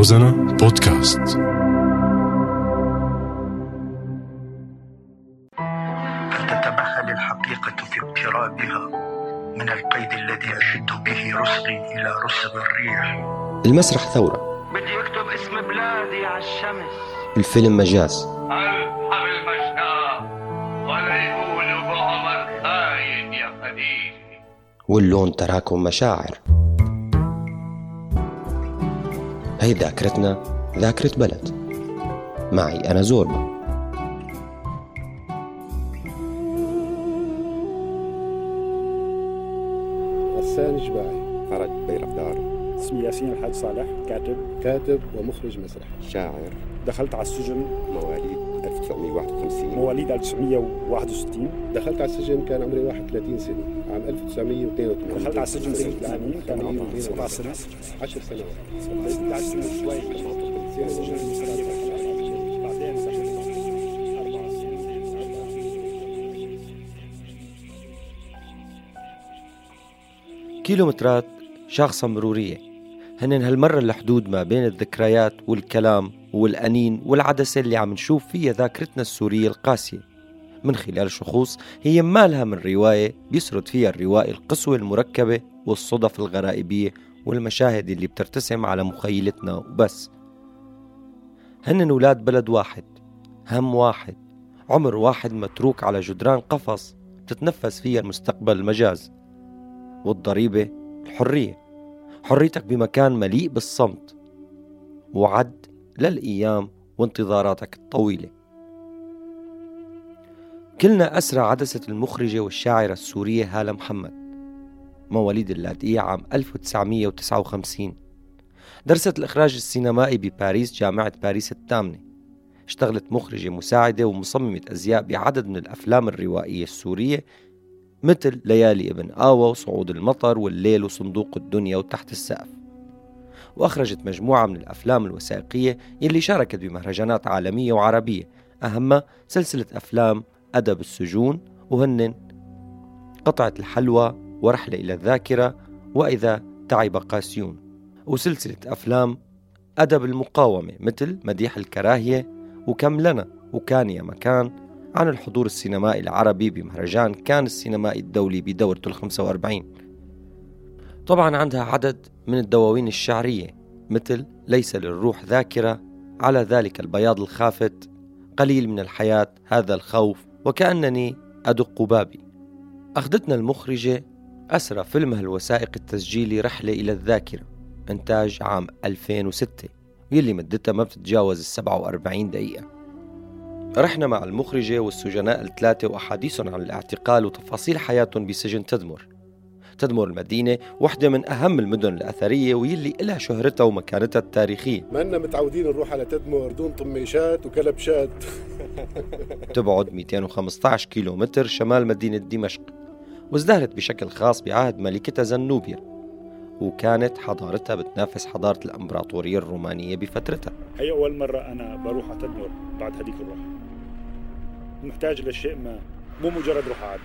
روزانا بودكاست. تتمهل الحقيقة في اقترابها من القيد الذي أشد به رسغي إلى رسغ الريح. المسرح ثورة. بدي أكتب اسم بلادي على الشمس. الفيلم مجاز. الحب المشتاق ولا يقولوا بعمر خاين يا خديجة واللون تراكم مشاعر. هي ذاكرتنا ذاكرة بلد. معي أنا زوربا غسان جباعي فرج بيرقدار اسمي ياسين الحاج صالح كاتب. كاتب ومخرج مسرح. شاعر. دخلت على السجن. مواليد. 1951 مواليد 1961 دخلت على السجن كان عمري 31 سنة. عام 1982 دخلت على السجن سنة 80 كان عمري 17 سنة. 10 سنوات دخلت على السجن شوي كيلومترات شاخصة مرورية. هن هالمرة الحدود ما بين الذكريات والكلام والأنين والعدسة اللي عم نشوف فيها ذاكرتنا السورية القاسية. من خلال شخوص هي مالها من رواية بيسرد فيها الروائي القسوة المركبة والصدف الغرائبية والمشاهد اللي بترتسم على مخيلتنا وبس. هن ولاد بلد واحد هم واحد عمر واحد متروك على جدران قفص تتنفس فيها المستقبل المجاز والضريبة الحرية. حريتك بمكان مليء بالصمت وعد للأيام وانتظاراتك الطويلة. كلنا أسرى عدسة المخرجة والشاعرة السورية هالة محمد مواليد اللاذقية عام 1959 درست الإخراج السينمائي بباريس جامعة باريس الثامنة. اشتغلت مخرجة مساعدة ومصممة أزياء بعدد من الأفلام الروائية السورية مثل ليالي ابن آوى وصعود المطر والليل وصندوق الدنيا وتحت السقف. وأخرجت مجموعة من الأفلام الوثائقية يلي شاركت بمهرجانات عالمية وعربية. أهمها سلسلة أفلام أدب السجون وهن قطعة الحلوى ورحلة إلى الذاكرة وإذا تعب قاسيون. وسلسلة أفلام أدب المقاومة مثل مديح الكراهية وكم لنا وكان يا مكان عن الحضور السينمائي العربي بمهرجان كان السينمائي الدولي بدورته ال 45 طبعا عندها عدد من الدواوين الشعرية مثل ليس للروح ذاكرة على ذلك البياض الخافت قليل من الحياة هذا الخوف وكأنني أدق بابي. أخذتنا المخرجة أسرى فيلمها الوثائقي التسجيلي رحلة إلى الذاكرة إنتاج عام 2006 يلي مدتها ما بتتجاوز ال 47 دقيقة. رحنا مع المخرجة والسجناء الثلاثة وأحاديثهم عن الاعتقال وتفاصيل حياتهم بسجن تدمر. تدمر المدينة واحدة من أهم المدن الأثرية ويلي إلها شهرتها ومكانتها التاريخية. ما لنا متعودين نروح على تدمر دون طميشات وكلبشات. تبعد 215 كيلو متر شمال مدينة دمشق وازدهرت بشكل خاص بعهد ملكتها زنوبيا وكانت حضارتها بتنافس حضارة الأمبراطورية الرومانية بفترتها. هي أول مرة أنا بروح على تدمر بعد هديك الروح. محتاج لشيء ما. مو مجرد روح عادي.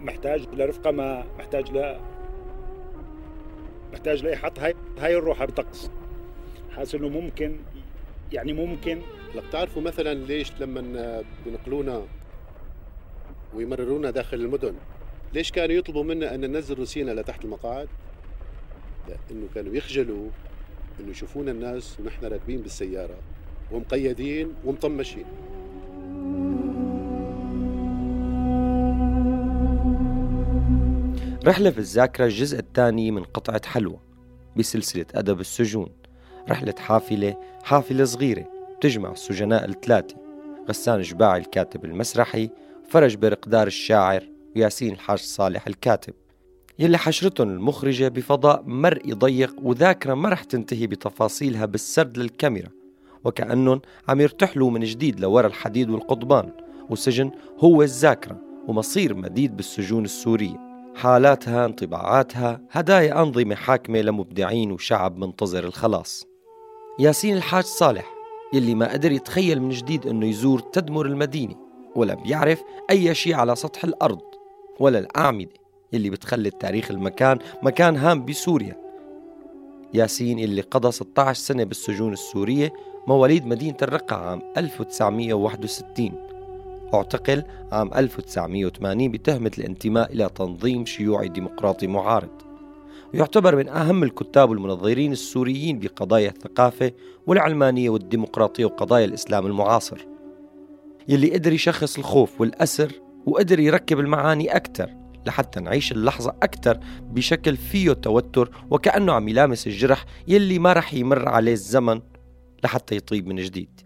محتاج لرفقة ما. محتاج ل محتاج ليحط هاي هاي الروح بطقس. حاسس إنه ممكن يعني ممكن. لك تعرفوا مثلا ليش لما بنقلونا ويمررونا داخل المدن ليش كانوا يطلبوا منا أن ننزل روسينا لتحت المقاعد؟ لأنه كانوا يخجلوا إنه يشوفونا الناس ونحن راكبين بالسيارة ومقيدين ومطمشين. رحلة في الذاكرة الجزء الثاني من قطعة حلوى بسلسلة أدب السجون. رحلة حافلة حافلة صغيرة بتجمع السجناء الثلاثة غسان جباعي الكاتب المسرحي فرج برقدار الشاعر وياسين الحاج صالح الكاتب يلي حشرتهم المخرجة بفضاء مرئي ضيق وذاكرة ما رح تنتهي بتفاصيلها بالسرد للكاميرا وكأنهم عم يرتحلوا من جديد لورا الحديد والقضبان والسجن هو الذاكرة ومصير مديد بالسجون السورية. حالاتها انطباعاتها. هدايا أنظمة حاكمة لمبدعين وشعب منتظر الخلاص. ياسين الحاج صالح يلي ما قدر يتخيل من جديد إنه يزور تدمر المدينة ولا بيعرف أي شيء على سطح الأرض ولا الأعمدة يلي بتخلي تاريخ المكان مكان هام بسوريا. ياسين اللي قضى 16 سنة بالسجون السورية مواليد مدينة الرقة عام 1961 أعتقل عام 1980 بتهمة الانتماء إلى تنظيم شيوعي ديمقراطي معارض. ويعتبر من أهم الكتاب والمنظرين السوريين بقضايا الثقافة والعلمانية والديمقراطية وقضايا الإسلام المعاصر يلي قدر يشخص الخوف والأسر وقدر يركب المعاني أكثر لحتى نعيش اللحظة أكثر بشكل فيه توتر وكأنه عم يلامس الجرح يلي ما رح يمر عليه الزمن لحتى يطيب من جديد.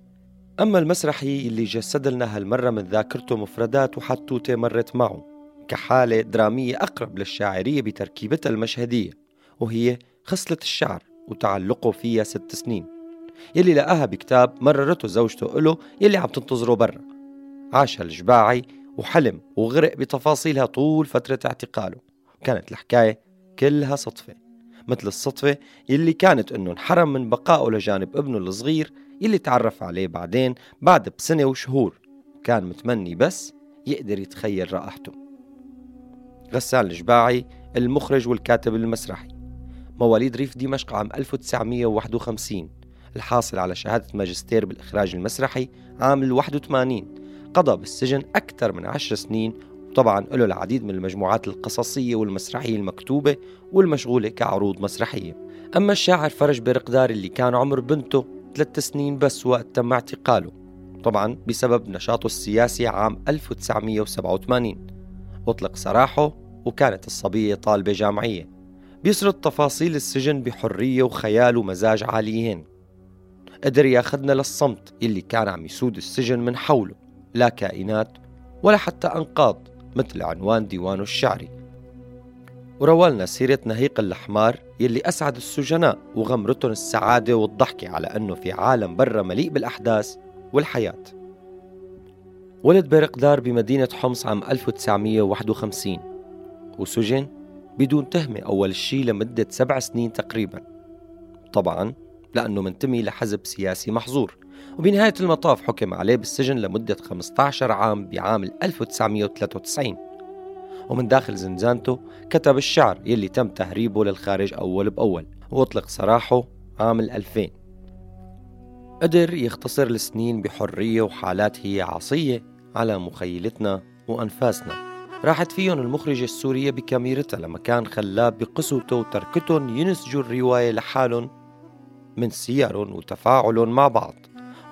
أما المسرحي اللي جسد لنا هالمرة من ذاكرته مفردات وحتوتة مرت معه كحالة درامية أقرب للشاعرية بتركيبتها المشهدية وهي خصلة الشعر وتعلقه فيها ست سنين. يلي لقاها بكتاب مررته زوجته له يلي عم تنتظره برا. عاش الجباعي وحلم وغرق بتفاصيلها طول فترة اعتقاله. كانت الحكاية كلها صدفة مثل الصدفة يلي كانت إنه انحرم من بقائه لجانب ابنه الصغير يلي تعرف عليه بعدين بعد بسنة وشهور. كان متمني بس يقدر يتخيل رائحته غسان الجباعي المخرج والكاتب المسرحي. مواليد ريف دمشق عام 1951 الحاصل على شهادة ماجستير بالإخراج المسرحي عام ال 81 قضى بالسجن أكثر من عشر سنين. وطبعا له العديد من المجموعات القصصية والمسرحية المكتوبة والمشغولة كعروض مسرحية. أما الشاعر فرج برقدار اللي كان عمر بنته ثلاث سنين بس وقت تم اعتقاله طبعا بسبب نشاطه السياسي عام 1987 أطلق سراحه وكانت الصبية طالبة جامعية. بيسرد تفاصيل السجن بحرية وخيال ومزاج عاليين قدر ياخدنا للصمت اللي كان عم يسود السجن من حوله لا كائنات ولا حتى أنقاض مثل عنوان ديوانه الشعري. وروالنا سيرة نهيق الحمار يلي أسعد السجناء وغمرتهم السعادة والضحكة على أنه في عالم برا مليء بالأحداث والحياة. ولد بيرقدار بمدينة حمص عام 1951 وسجن بدون تهمة أول شي لمدة سبع سنين تقريبا. طبعا لأنه منتمي لحزب سياسي محظور وبنهاية المطاف حكم عليه بالسجن لمدة 15 عام بعام 1993 ومن داخل زنزانته كتب الشعر يلي تم تهريبه للخارج أول بأول وأطلق سراحه عام 2000 قدر يختصر السنين بحرية وحالات هي عصية على مخيلتنا وأنفاسنا. راحت فيهم المخرجة السورية بكاميرتها لمكان خلاب بقسوته وتركتهم ينسجوا الرواية لحالهم من سيرهم وتفاعلهم مع بعض.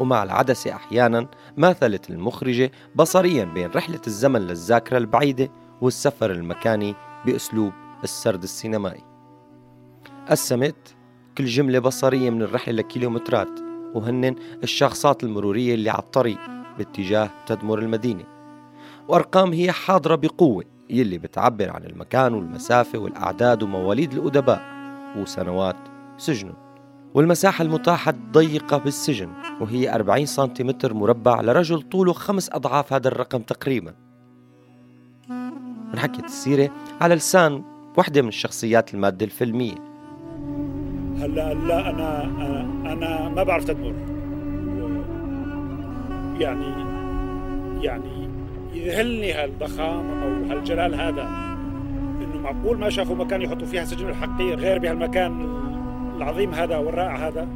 ومع العدسة أحيانا ماثلت المخرجة بصريا بين رحلة الزمن للذاكرة البعيدة والسفر المكاني بأسلوب السرد السينمائي. قسمت كل جملة بصرية من الرحلة لكيلومترات وهن الشخصات المرورية اللي على الطريق باتجاه تدمر المدينة. وأرقام هي حاضرة بقوة يلي بتعبر عن المكان والمسافة والأعداد ومواليد الأدباء وسنوات سجنهم والمساحة المتاحة ضيقة بالسجن وهي 40 سنتيمتر مربع لرجل طوله خمس أضعاف هذا الرقم تقريبا. انحكت السيرة على لسان وحدة من الشخصيات المادة الفيلمية. هلا لا أنا أنا, أنا ما بعرف تدمر. يعني يعني يذهلني هالضخام أو هالجلال هذا إنه معقول ما شافوا مكان يحطوا فيها سجن الحقير غير بهالمكان العظيم هذا والرائع هذا؟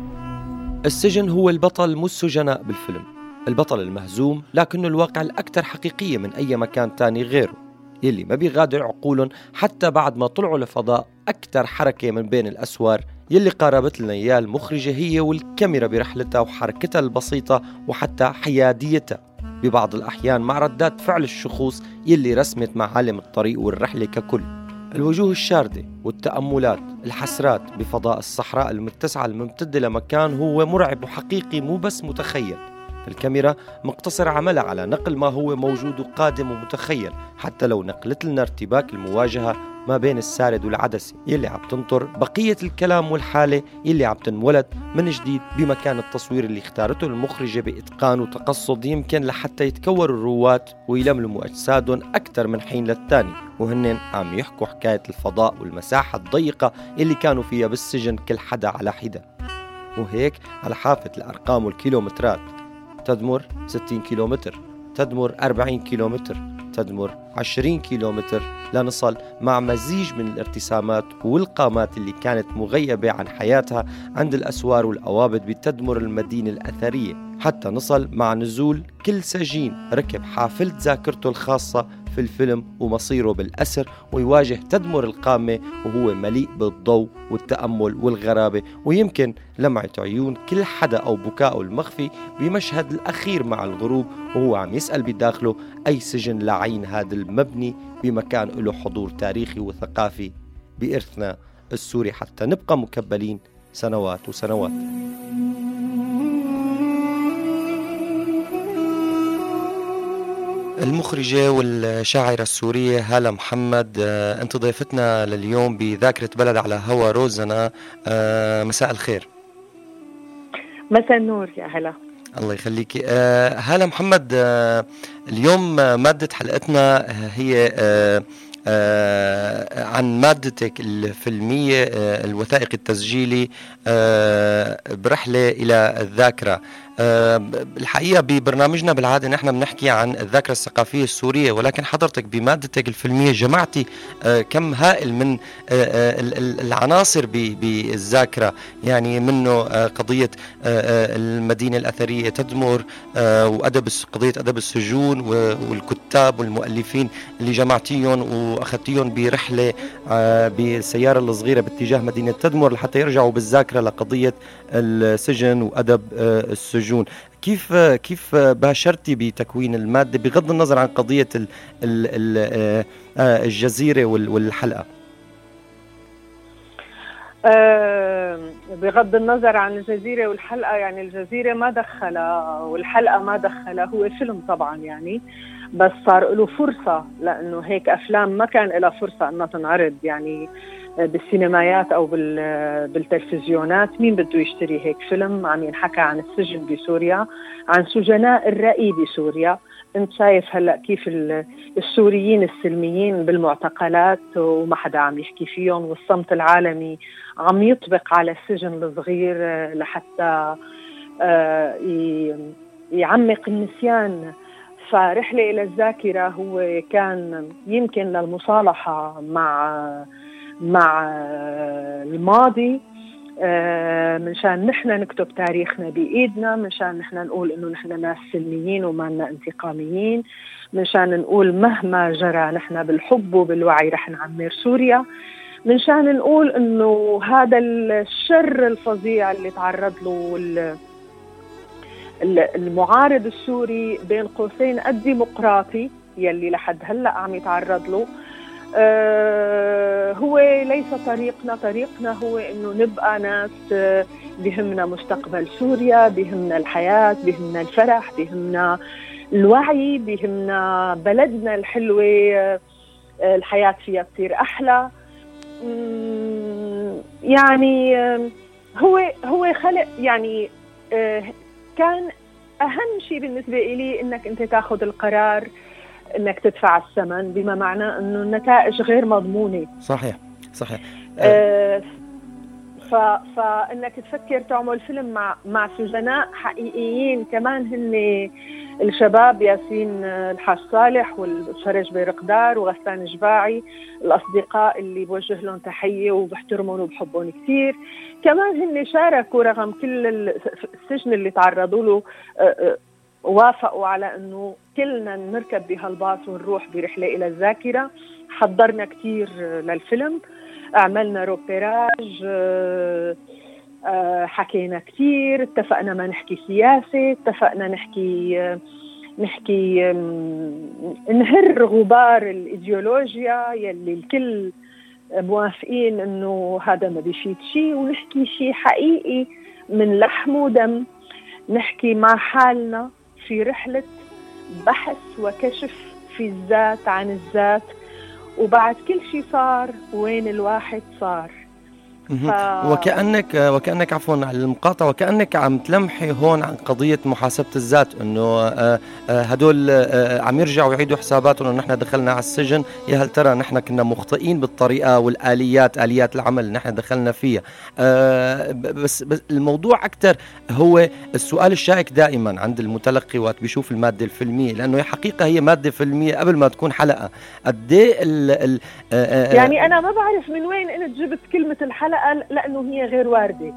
السجن هو البطل مو السجناء بالفيلم. البطل المهزوم لكنه الواقع الأكثر حقيقية من أي مكان تاني غيره. يلي ما بيغادر عقولهم حتى بعد ما طلعوا لفضاء أكثر حركة من بين الأسوار يلي قاربت لنا إياه المخرجة هي والكاميرا برحلتها وحركتها البسيطة وحتى حياديتها. ببعض الأحيان مع ردات فعل الشخوص يلي رسمت معالم الطريق والرحلة ككل. الوجوه الشاردة والتأملات الحسرات بفضاء الصحراء المتسعة الممتدة لمكان هو مرعب وحقيقي مو بس متخيل. الكاميرا مقتصر عملها على نقل ما هو موجود وقادم ومتخيل حتى لو نقلت لنا ارتباك المواجهة ما بين السارد والعدسة يلي عم تنطر بقية الكلام والحالة يلي عم تنولد من جديد بمكان التصوير اللي اختارته المخرجة بإتقان وتقصد يمكن لحتى يتكوروا الرواد ويلملموا أجسادهم أكثر من حين للتاني وهن عم يحكوا حكاية الفضاء والمساحة الضيقة اللي كانوا فيها بالسجن كل حدا على حدا وهيك على حافة الأرقام والكيلومترات. تدمر 60 كيلومتر تدمر 40 كيلومتر تدمر 20 كيلومتر. لنصل مع مزيج من الارتسامات والقامات اللي كانت مغيبة عن حياتها عند الأسوار والأوابد بتدمر المدينة الأثرية. حتى نصل مع نزول كل سجين ركب حافلة ذاكرته الخاصة في الفيلم ومصيره بالأسر ويواجه تدمر القامة وهو مليء بالضوء والتأمل والغرابة. ويمكن لمعة عيون كل حدا أو بكاءه المخفي بمشهد الأخير مع الغروب وهو عم يسأل بداخله أي سجن لعين هذا المبني بمكان له حضور تاريخي وثقافي بإرثنا السوري حتى نبقى مكبلين سنوات وسنوات. المخرجة والشاعرة السورية هالة محمد آه، أنت ضيفتنا لليوم بذاكرة بلد على هوا روزنا آه، مساء الخير. مساء النور يا هلا. الله يخليكي. آه، هالة محمد اليوم مادة حلقتنا هي آه عن مادتك الفيلمية آه الوثائقي التسجيلي آه برحلة إلى الذاكرة. الحقيقة ببرنامجنا بالعادة نحن بنحكي عن الذاكرة الثقافية السورية ولكن حضرتك بمادتك الفيلمية جمعتي آه، كم هائل من آه، العناصر بالذاكرة يعني منه قضية المدينة الأثرية تدمر وأدب قضية أدب السجون والكتاب والمؤلفين اللي جمعتيهم وأخذتيهم برحلة بالسياره الصغيرة باتجاه مدينة تدمر لحتى يرجعوا بالذاكرة لقضية السجن وأدب السجون. السجون كيف كيف باشرتي بتكوين المادة بغض النظر عن قضية ال آه، الجزيرة والحلقة؟ أه بغض النظر عن الجزيرة والحلقة يعني الجزيرة ما دخلها والحلقة ما دخلها هو فيلم طبعا يعني بس صار له فرصة لأنه هيك أفلام ما كان لها فرصة أنها تنعرض. يعني بالسينمايات أو بالتلفزيونات مين بده يشتري هيك فيلم؟ عم ينحكى عن السجن بسوريا عن سجناء الرأي بسوريا. انت شايف هلأ كيف السوريين السلميين بالمعتقلات وما حدا عم يحكي فيهم والصمت العالمي عم يطبق على السجن الصغير لحتى آه، يعمق النسيان. فرحلة إلى الذاكرة هو كان يمكن للمصالحة مع مع الماضي آه، منشان نحن نكتب تاريخنا بإيدنا منشان نحن نقول إنه نحن ناس سلميين وما لنا انتقاميين منشان نقول مهما جرى نحن بالحب وبالوعي رح نعمر سوريا. منشان نقول إنه هذا الشر الفظيع اللي تعرض له المعارض السوري بين قوسين الديمقراطي يلي لحد هلأ عم يتعرض له. آه، هو ليس طريقنا. طريقنا هو إنه نبقى ناس آه، بهمنا مستقبل سوريا بهمنا الحياة بهمنا الفرح بهمنا الوعي بهمنا بلدنا الحلوة آه، الحياة فيها تصير أحلى. يعني هو هو خلق يعني كان أهم شيء بالنسبة إلي إنك أنت تاخذ القرار إنك تدفع الثمن بما معناه إنه النتائج غير مضمونة. صحيح صحيح. آه ف... فإنك تفكر تعمل فيلم مع مع سجناء حقيقيين. كمان هن الشباب ياسين الحاج صالح والشرج بيرقدار وغسان جباعي الأصدقاء اللي بوجه لهم تحية وبحترمهم وبحبهم كثير. كمان هن شاركوا رغم كل السجن اللي تعرضوا له آه، آه، وافقوا على إنه كلنا نركب بهالباص ونروح برحلة إلى الذاكرة. حضرنا كثير للفيلم عملنا روبيراج آه، حكينا كثير اتفقنا ما نحكي سياسة اتفقنا نحكي نحكي نهر غبار الإيديولوجيا يلي الكل موافقين إنه هذا ما بيفيد شيء ونحكي شيء حقيقي من لحم ودم نحكي مع حالنا. في رحلة بحث وكشف في الذات عن الذات وبعد كل شيء صار وين الواحد صار. وكأنك وكأنك عفوا على المقاطعة وكأنك عم تلمحي هون عن قضية محاسبة الذات إنه آه، آه، هدول آه، عم يرجعوا يعيدوا حساباتهم انه نحن دخلنا على السجن. يا هل ترى نحن كنا مخطئين بالطريقة والآليات آليات العمل نحن دخلنا فيها؟ بس, بس الموضوع أكثر هو السؤال الشائك دائما عند المتلقي وقت بيشوف المادة الفيلمية لأنه هي حقيقة هي مادة فيلمية قبل ما تكون حلقة. قد إيه يعني أنا ما بعرف من وين إنت جبت كلمة الحلقة لأنه هي غير واردة.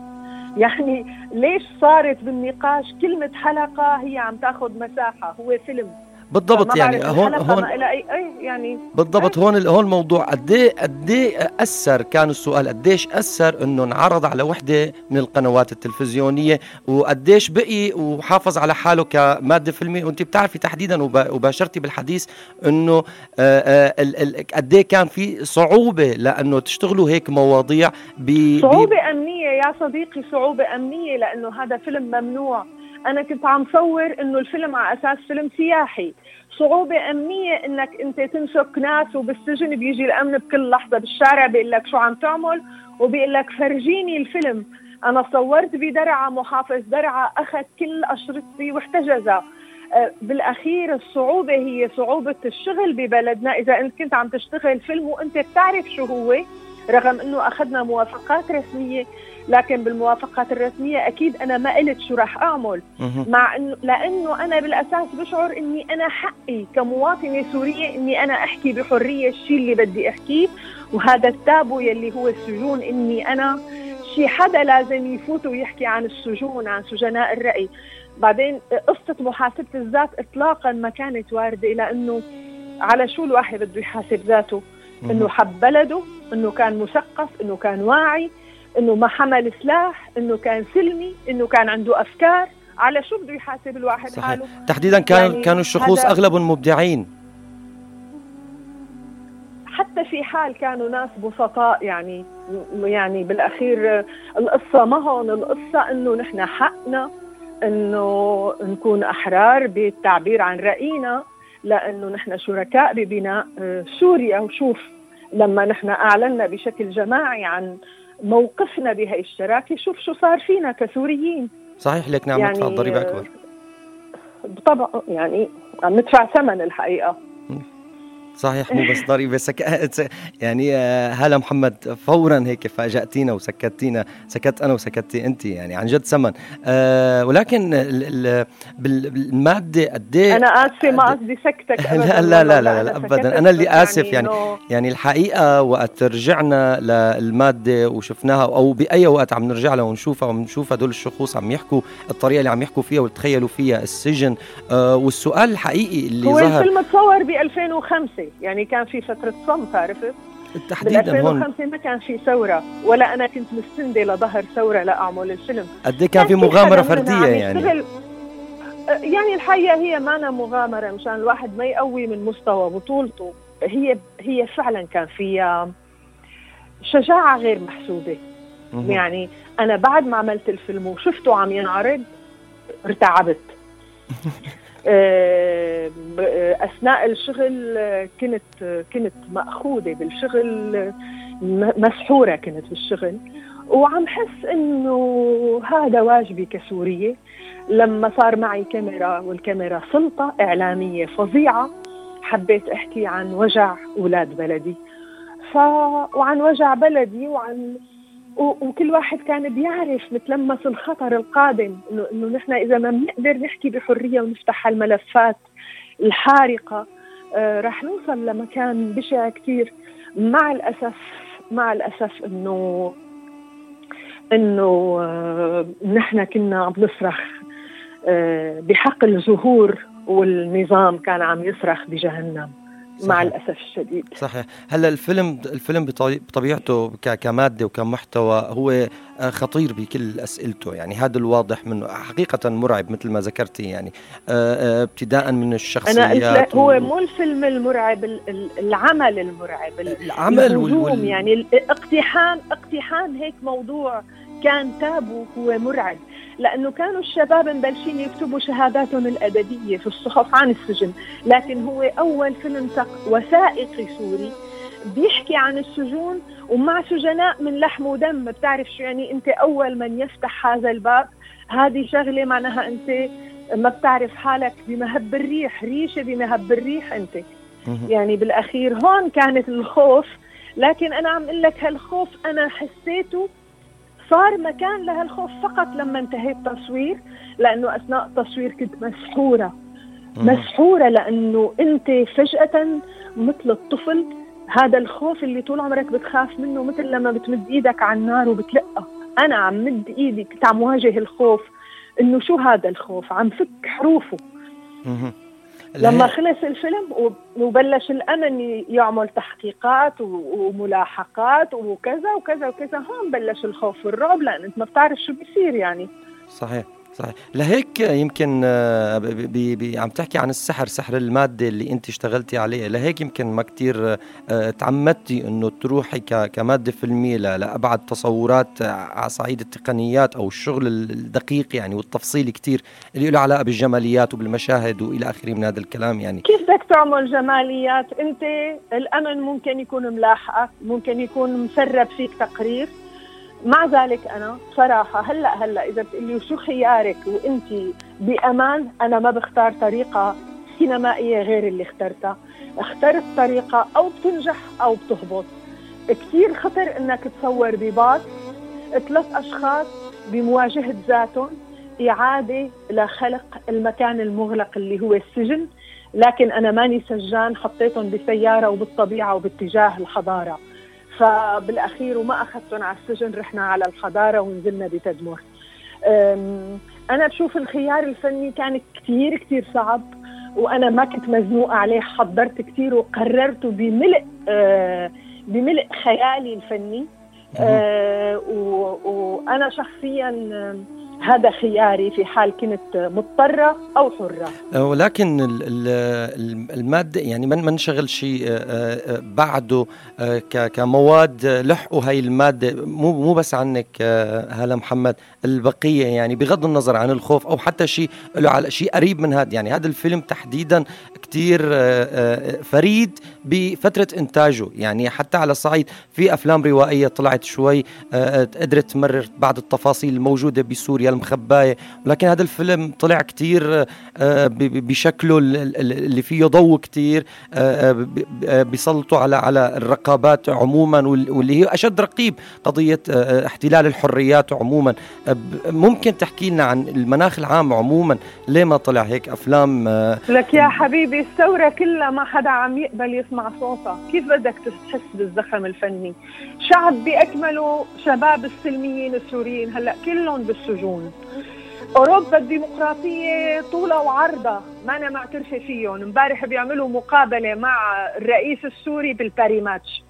يعني ليش صارت بالنقاش كلمة حلقة هي عم تاخذ مساحة هو فيلم. بالضبط يعني هون هون أي أي يعني بالضبط هون هون الموضوع. قد إيه قد إيه أثر كان السؤال؟ قديش أثر إنه انعرض على وحدة من القنوات التلفزيونية؟ وقديش بقي وحافظ على حاله كمادة فيلمية؟ وأنت بتعرفي تحديدا وباشرتي بالحديث إنه آه، آه، قد إيه كان في صعوبة لأنه تشتغلوا هيك مواضيع ب صعوبة أمنية يا صديقي صعوبة أمنية لأنه هذا فيلم ممنوع. أنا كنت عم صور إنه الفيلم على أساس فيلم سياحي. صعوبة أمنية إنك أنت تنشك ناس وبالسجن بيجي الأمن بكل لحظة بالشارع بيقول لك شو عم تعمل؟ وبيقول لك فرجيني الفيلم. أنا صورت بدرعة محافظ درعة أخذ كل أشرطتي واحتجزها أه، بالأخير الصعوبة هي صعوبة الشغل ببلدنا. إذا أنت كنت عم تشتغل فيلم وأنت بتعرف شو هو رغم إنه أخذنا موافقات رسمية لكن بالموافقات الرسمية أكيد أنا ما قلت شو راح أعمل. مع انه لأنه أنا بالأساس بشعر إني أنا حقي كمواطنة سورية إني أنا أحكي بحرية الشيء اللي بدي أحكيه. وهذا التابو يلي هو السجون إني أنا شي حدا لازم يفوت ويحكي عن السجون عن سجناء الرأي. بعدين قصة محاسبة الذات إطلاقا ما كانت واردة لأنه على شو الواحد بده يحاسب ذاته؟ إنه حب بلده إنه كان مثقف إنه كان واعي. إنه ما حمل سلاح إنه كان سلمي إنه كان عنده أفكار. على شو بده يحاسب الواحد صحيح. حاله؟ تحديدا كان يعني كانوا الشخوص أغلبهم مبدعين. حتى في حال كانوا ناس بسطاء يعني يعني بالأخير القصة ما هون. القصة إنه نحن حقنا إنه نكون أحرار بالتعبير عن رأينا لأنه نحن شركاء ببناء سوريا. وشوف لما نحن أعلنا بشكل جماعي عن موقفنا بهي الشراكة. شوف شو صار فينا كسوريين. صحيح لك نعم يعني ندفع الضريبه اكبر طبعا يعني عم ندفع ثمن الحقيقة. صحيح مو بس ضريبة سك... يعني آه، هلا محمد فورا هيك فاجأتينا وسكتينا سكت أنا وسكتي أنت يعني عن جد سمن. أه ولكن ال... ال... بالمادة قد إيه؟ أنا آسفة ما قصدي سكتك لا لا لا لا, لا أبدا. أنا اللي آسف يعني يعني, الحقيقة وقت رجعنا للمادة وشفناها أو بأي وقت عم نرجع لها ونشوفها ونشوف هدول الشخوص عم يحكوا الطريقة اللي عم يحكوا فيها وتخيلوا فيها السجن. أه والسؤال الحقيقي اللي هو ظهر هو الفيلم تصور ب 2005 يعني كان في فترة صمت عرفت؟ تحديدا هون. 2005 ما كان في ثورة ولا أنا كنت مستندة لظهر ثورة لأعمل الفيلم. قد إيه كان في مغامرة فردية يعني؟ يعني الحقيقة هي ما أنا مغامرة مشان الواحد ما يقوي من مستوى بطولته. هي هي فعلا كان فيها شجاعة غير محسوبة. يعني أنا بعد ما عملت الفيلم وشفته عم ينعرض ارتعبت. أثناء الشغل كنت كنت مأخوذة بالشغل مسحورة كنت بالشغل. وعم حس إنه هذا واجبي كسورية. لما صار معي كاميرا والكاميرا سلطة إعلامية فظيعة حبيت أحكي عن وجع أولاد بلدي. ف وعن وجع بلدي وعن وكل واحد كان بيعرف متلمس الخطر القادم إنه نحن إذا ما بنقدر نحكي بحرية ونفتح الملفات الحارقة آه رح نوصل لمكان بشع كثير مع الاسف مع الأسف انه إنه آه نحن كنا عم نصرخ آه بحق الزهور والنظام كان عم يصرخ بجهنم. صحيح. مع الأسف الشديد. صحيح. هلا الفيلم الفيلم بطبيعته كمادة وكمحتوى هو آه، خطير بكل أسئلته؟ يعني هذا الواضح منه حقيقة مرعب مثل ما ذكرتي يعني آه، آه، ابتداء من الشخصيات أنا هو و... مو الفيلم المرعب العمل المرعب العمل وال... يعني اقتحام اقتحام هيك موضوع كان تابو هو مرعب. لأنه كانوا الشباب مبلشين يكتبوا شهاداتهم الادبيه في الصحف عن السجن، لكن هو أول فيلم وثائقي سوري بيحكي عن السجون ومع سجناء من لحم ودم. بتعرف شو يعني؟ أنت أول من يفتح هذا الباب. هذه شغلة معناها أنت ما بتعرف حالك بمهب الريح ريشة بمهب الريح أنت. يعني بالأخير هون كانت الخوف. لكن أنا عم أقول لك هالخوف أنا حسيته صار مكان لهالخوف فقط لما انتهيت تصوير لأنه أثناء التصوير كنت مسحورة. مسحورة لأنه أنت فجأة مثل الطفل هذا الخوف اللي طول عمرك بتخاف منه مثل لما بتمد إيدك على النار وبتلقى. أنا عم مد إيدي كنت عم واجه الخوف. إنه شو هذا الخوف؟ عم فك حروفه. لما خلص الفيلم وبلش الأمن يعمل تحقيقات وملاحقات وكذا وكذا وكذا هون بلش الخوف والرعب لأن أنت ما بتعرف شو بيصير يعني. صحيح. صحيح. لهيك يمكن آه، بي بي عم تحكي عن السحر سحر المادة اللي انت اشتغلتي عليه لهيك يمكن ما كتير آه، تعمدتي انه تروحي كمادة فيلمية لأبعد تصورات آه، على صعيد التقنيات أو الشغل الدقيق يعني والتفصيلي كتير اللي له علاقة بالجماليات وبالمشاهد وإلى آخره من هذا الكلام يعني. كيف بدك تعمل جماليات؟ انت الأمن ممكن يكون ملاحقك ممكن يكون مسرب فيك تقرير. مع ذلك أنا صراحة هلأ هلأ إذا بتقلي شو خيارك وانت بأمان أنا ما بختار طريقة سينمائية غير اللي اخترتها. اخترت طريقة أو بتنجح أو بتهبط. كثير خطر إنك تصور بباص ثلاث أشخاص بمواجهة ذاتهم إعادة لخلق المكان المغلق اللي هو السجن. لكن أنا ماني سجان حطيتهم بسياره وبالطبيعة وباتجاه الحضارة. فبالأخير وما اخذتهم على السجن رحنا على الحضارة ونزلنا بتدمر. أنا بشوف الخيار الفني كان كثير كثير صعب وأنا ما كنت مزنوقة عليه حضرت كثير وقررته بملء أه، بملء خيالي الفني. أه، وأنا شخصيا هذا خياري في حال كنت مضطرة أو حرة. ولكن المادة يعني ما نشغل شيء أه، أه، بعده كمواد لحقوا هاي المادة. مو مو بس عنك هلا محمد. البقية يعني بغض النظر عن الخوف أو حتى شيء له على شيء قريب من هذا. يعني هذا الفيلم تحديدا كتير فريد بفترة إنتاجه. يعني حتى على صعيد في أفلام روائية طلعت شوي قدرت تمرر بعض التفاصيل الموجودة بسوريا المخباية. ولكن هذا الفيلم طلع كتير آه، بشكله اللي فيه ضوء كتير آه، آه، بيسلطوا على على الرقابات عموما واللي هي أشد رقيب قضية احتلال الحريات عموما. ممكن تحكي لنا عن المناخ العام عموما؟ ليه ما طلع هيك أفلام لك يا حبيبي الثورة كلها ما حدا عم يقبل يسمع صوتها. كيف بدك تحس بالزخم الفني؟ شعب بأكمله شباب السلميين السوريين هلأ كلهم بالسجون. أوروبا الديمقراطية طولها وعرضها. ما أنا معترفه فيهم. امبارح بيعملوا مقابلة مع الرئيس السوري بالباري ماتش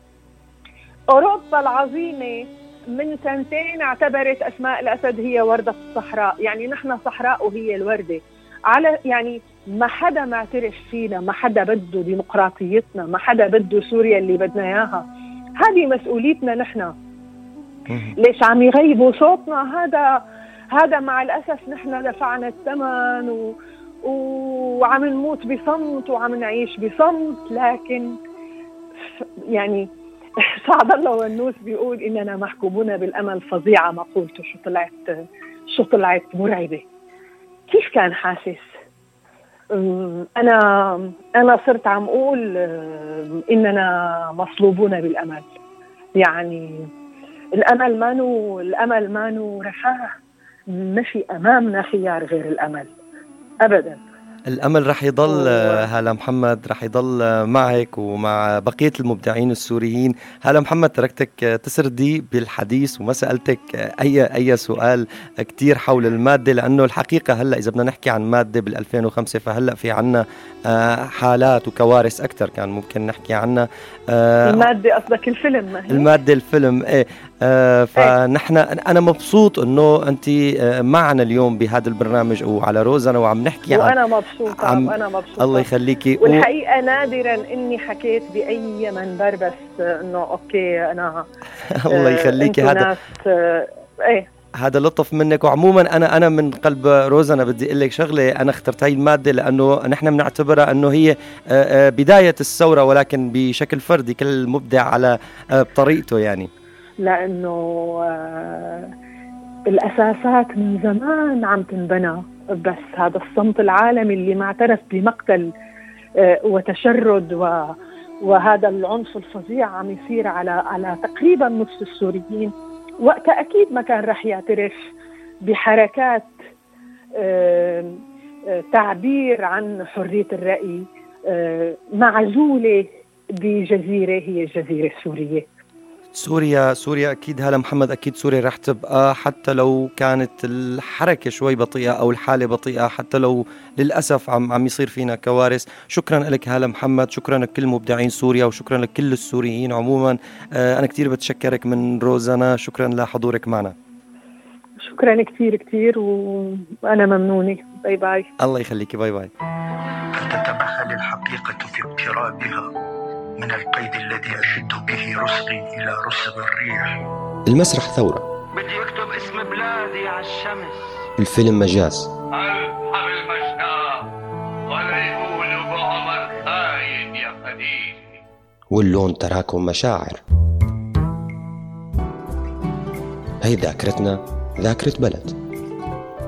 أوروبا العظيمة من سنتين اعتبرت أسماء الأسد هي وردة الصحراء. يعني نحن صحراء وهي الوردة. على يعني ما حدا معترف فينا ما حدا بده ديمقراطيتنا ما حدا بده سوريا اللي بدنا إياها. هذه مسؤوليتنا نحن. ليش عم يغيبوا صوتنا؟ هذا هذا مع الأسف نحن دفعنا الثمن و... وعم نموت بصمت وعم نعيش بصمت. لكن يعني سعد الله والنوس بيقول إننا محكومون بالأمل فظيعه ما قلت شو طلعت شو طلعت مرعبة. كيف كان حاسس؟ أنا أنا صرت عم أقول إننا مصلوبون بالأمل. يعني الأمل مانو الأمل مانو رفاه ما في أمامنا خيار غير الأمل. ابدا. الأمل رح يضل هلا محمد رح يضل معك ومع بقية المبدعين السوريين. هلا محمد تركتك تسردي بالحديث وما سألتك أي أي سؤال كثير حول المادة لأنه الحقيقة هلا إذا بدنا نحكي عن مادة بال 2005 فهلا في عنا آه، حالات وكوارث أكثر كان ممكن نحكي عنها. آه، المادة قصدك الفيلم ما هي؟ المادة الفيلم إيه. آه فنحن أنا مبسوط إنه أنت آه، معنا اليوم بهذا البرنامج وعلى روزنا وعم نحكي وأنا عن مبسوطة عم وأنا مبسوطة. الله يخليكي. والحقيقة و... نادرا إني حكيت بأي منبر بس إنه أوكي أنا الله يخليكي. هذا ناس إيه. هذا لطف منك. وعموما أنا أنا من قلب روزنا بدي أقول لك شغلة. أنا اخترت هاي المادة لأنه نحن بنعتبرها إنه هي آه، آه، بداية الثورة ولكن بشكل فردي كل مبدع على آه، بطريقته يعني. لأنه الأساسات من زمان عم تنبنى. بس هذا الصمت العالمي اللي ما اعترف بمقتل وتشرد و وهذا العنف الفظيع عم يصير على على تقريبا نصف السوريين. وقتها أكيد ما كان رح يعترف بحركات تعبير عن حرية الرأي معزولة بجزيرة هي الجزيره السوريه سوريا سوريا أكيد هلا محمد أكيد سوريا رح تبقى حتى لو كانت الحركة شوي بطيئة أو الحالة بطيئة حتى لو للأسف عم عم يصير فينا كوارث. شكرا لك هلا محمد شكرا لكل مبدعين سوريا وشكرا لكل السوريين عموما. آه، أنا كثير بتشكرك من روزانا شكرا لحضورك معنا. شكرا كثير كثير وأنا ممنونة. باي باي الله يخليكي باي باي تتمثل الحقيقة في اقترابها. من القيد الذي أشد به رسغي إلى رسغ الريح. المسرح ثورة. بدي أكتب اسم بلادي على الشمس. الفيلم مجاز. ألحم المشناة ولا يقولوا بعمر خاين يا خديجة. واللون تراكم مشاعر. هي ذاكرتنا ذاكرة بلد.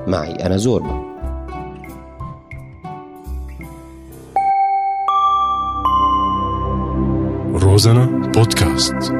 معي أنا زوربا. روزانا بودكاست